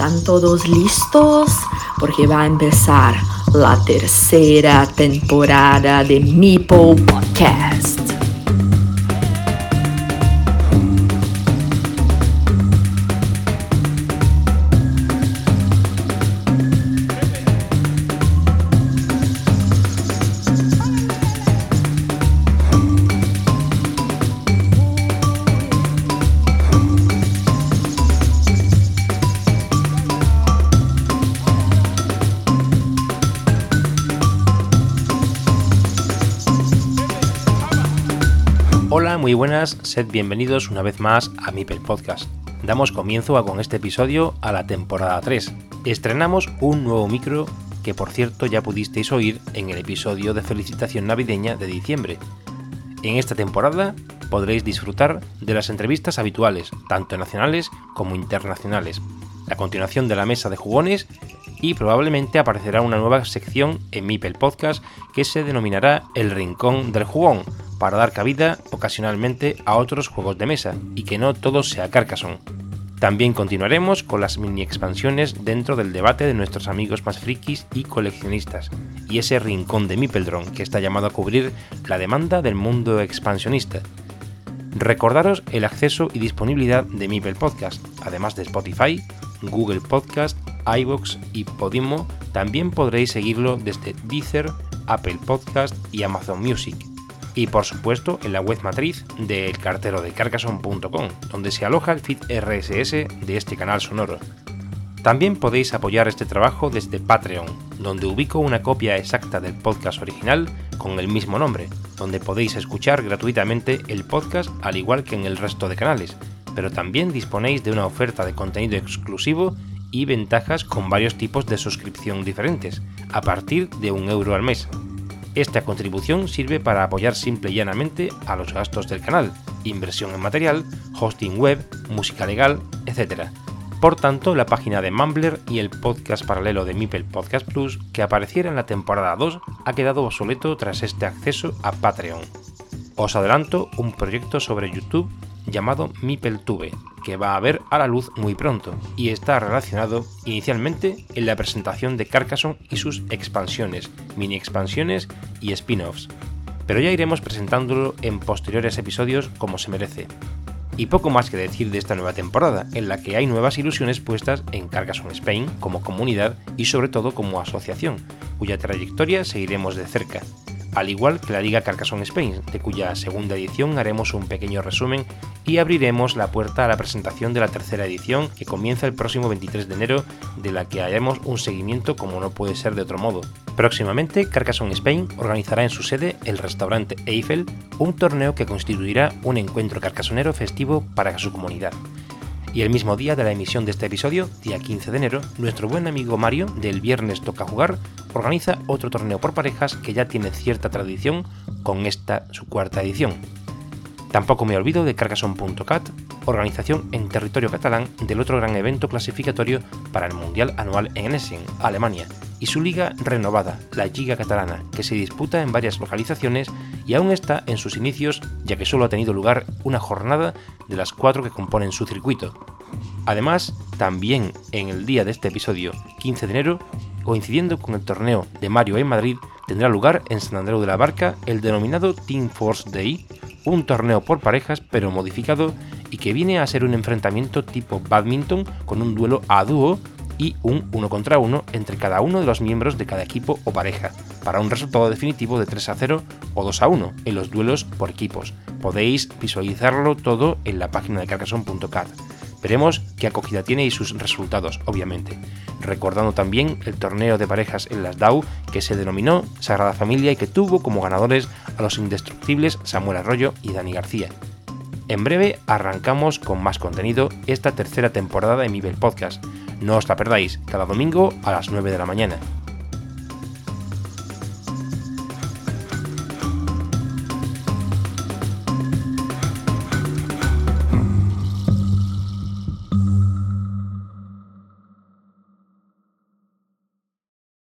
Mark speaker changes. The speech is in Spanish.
Speaker 1: ¿Están todos listos? Porque va a empezar la tercera temporada de Meeple Podcast.
Speaker 2: Hola, muy buenas, sed bienvenidos una vez más a Mipel Podcast. Damos comienzo a, con este episodio a la temporada 3. Estrenamos un nuevo micro que por cierto ya pudisteis oír en el episodio de felicitación navideña de diciembre. En esta temporada podréis disfrutar de las entrevistas habituales, tanto nacionales como internacionales, la continuación de la mesa de jugones y probablemente aparecerá una nueva sección en Mipel Podcast que se denominará El Rincón del Jugón, para dar cabida ocasionalmente a otros juegos de mesa y que no todo sea Carcassonne. También continuaremos con las mini expansiones dentro del debate de nuestros amigos más frikis y coleccionistas, y ese rincón de Mipeldron que está llamado a cubrir la demanda del mundo expansionista. Recordaros el acceso y disponibilidad de Mipel Podcast, además de Spotify, Google Podcast, iVoox y Podimo, también podréis seguirlo desde Deezer, Apple Podcast y Amazon Music y por supuesto en la web matriz del cartero de carcason.com, donde se aloja el feed RSS de este canal sonoro. También podéis apoyar este trabajo desde Patreon, donde ubico una copia exacta del podcast original con el mismo nombre, donde podéis escuchar gratuitamente el podcast al igual que en el resto de canales, pero también disponéis de una oferta de contenido exclusivo y ventajas con varios tipos de suscripción diferentes, a partir de un euro al mes. Esta contribución sirve para apoyar simple y llanamente a los gastos del canal, inversión en material, hosting web, música legal, etc. Por tanto, la página de Mumbler y el podcast paralelo de Mipel Podcast Plus que apareciera en la temporada 2 ha quedado obsoleto tras este acceso a Patreon. Os adelanto un proyecto sobre YouTube llamado MipelTube, que va a ver a la luz muy pronto y está relacionado inicialmente en la presentación de Carcassonne y sus expansiones, mini expansiones y spin-offs, pero ya iremos presentándolo en posteriores episodios como se merece. Y poco más que decir de esta nueva temporada, en la que hay nuevas ilusiones puestas en Carcassonne Spain como comunidad y sobre todo como asociación, cuya trayectoria seguiremos de cerca, al igual que la Liga Carcassonne Spain, de cuya segunda edición haremos un pequeño resumen y abriremos la puerta a la presentación de la tercera edición que comienza el próximo 23 de enero, de la que haremos un seguimiento como no puede ser de otro modo. Próximamente, Carcassonne Spain organizará en su sede el restaurante Eiffel un torneo que constituirá un encuentro carcasonero festivo para su comunidad. Y el mismo día de la emisión de este episodio, día 15 de enero, nuestro buen amigo Mario, del Viernes Toca Jugar, organiza otro torneo por parejas que ya tiene cierta tradición con esta su cuarta edición. Tampoco me olvido de Carcassonne.cat, organización en territorio catalán del otro gran evento clasificatorio para el Mundial anual en Essen, Alemania, y su liga renovada, la Liga Catalana, que se disputa en varias localizaciones y aún está en sus inicios ya que solo ha tenido lugar una jornada de las cuatro que componen su circuito. Además, también en el día de este episodio, 15 de enero, coincidiendo con el torneo de Mario en Madrid, tendrá lugar en San Andreu de la Barca el denominado Team Force Day, un torneo por parejas pero modificado y que viene a ser un enfrentamiento tipo badminton con un duelo a dúo y un uno contra uno entre cada uno de los miembros de cada equipo o pareja, para un resultado definitivo de 3 a 0 o 2 a 1 en los duelos por equipos. Podéis visualizarlo todo en la página de carcassonne.cat. Veremos qué acogida tiene y sus resultados, obviamente. Recordando también el torneo de parejas en las DAO que se denominó Sagrada Familia y que tuvo como ganadores a los indestructibles Samuel Arroyo y Dani García. En breve arrancamos con más contenido esta tercera temporada de Mibel Podcast. No os la perdáis, cada domingo a las 9 de la mañana.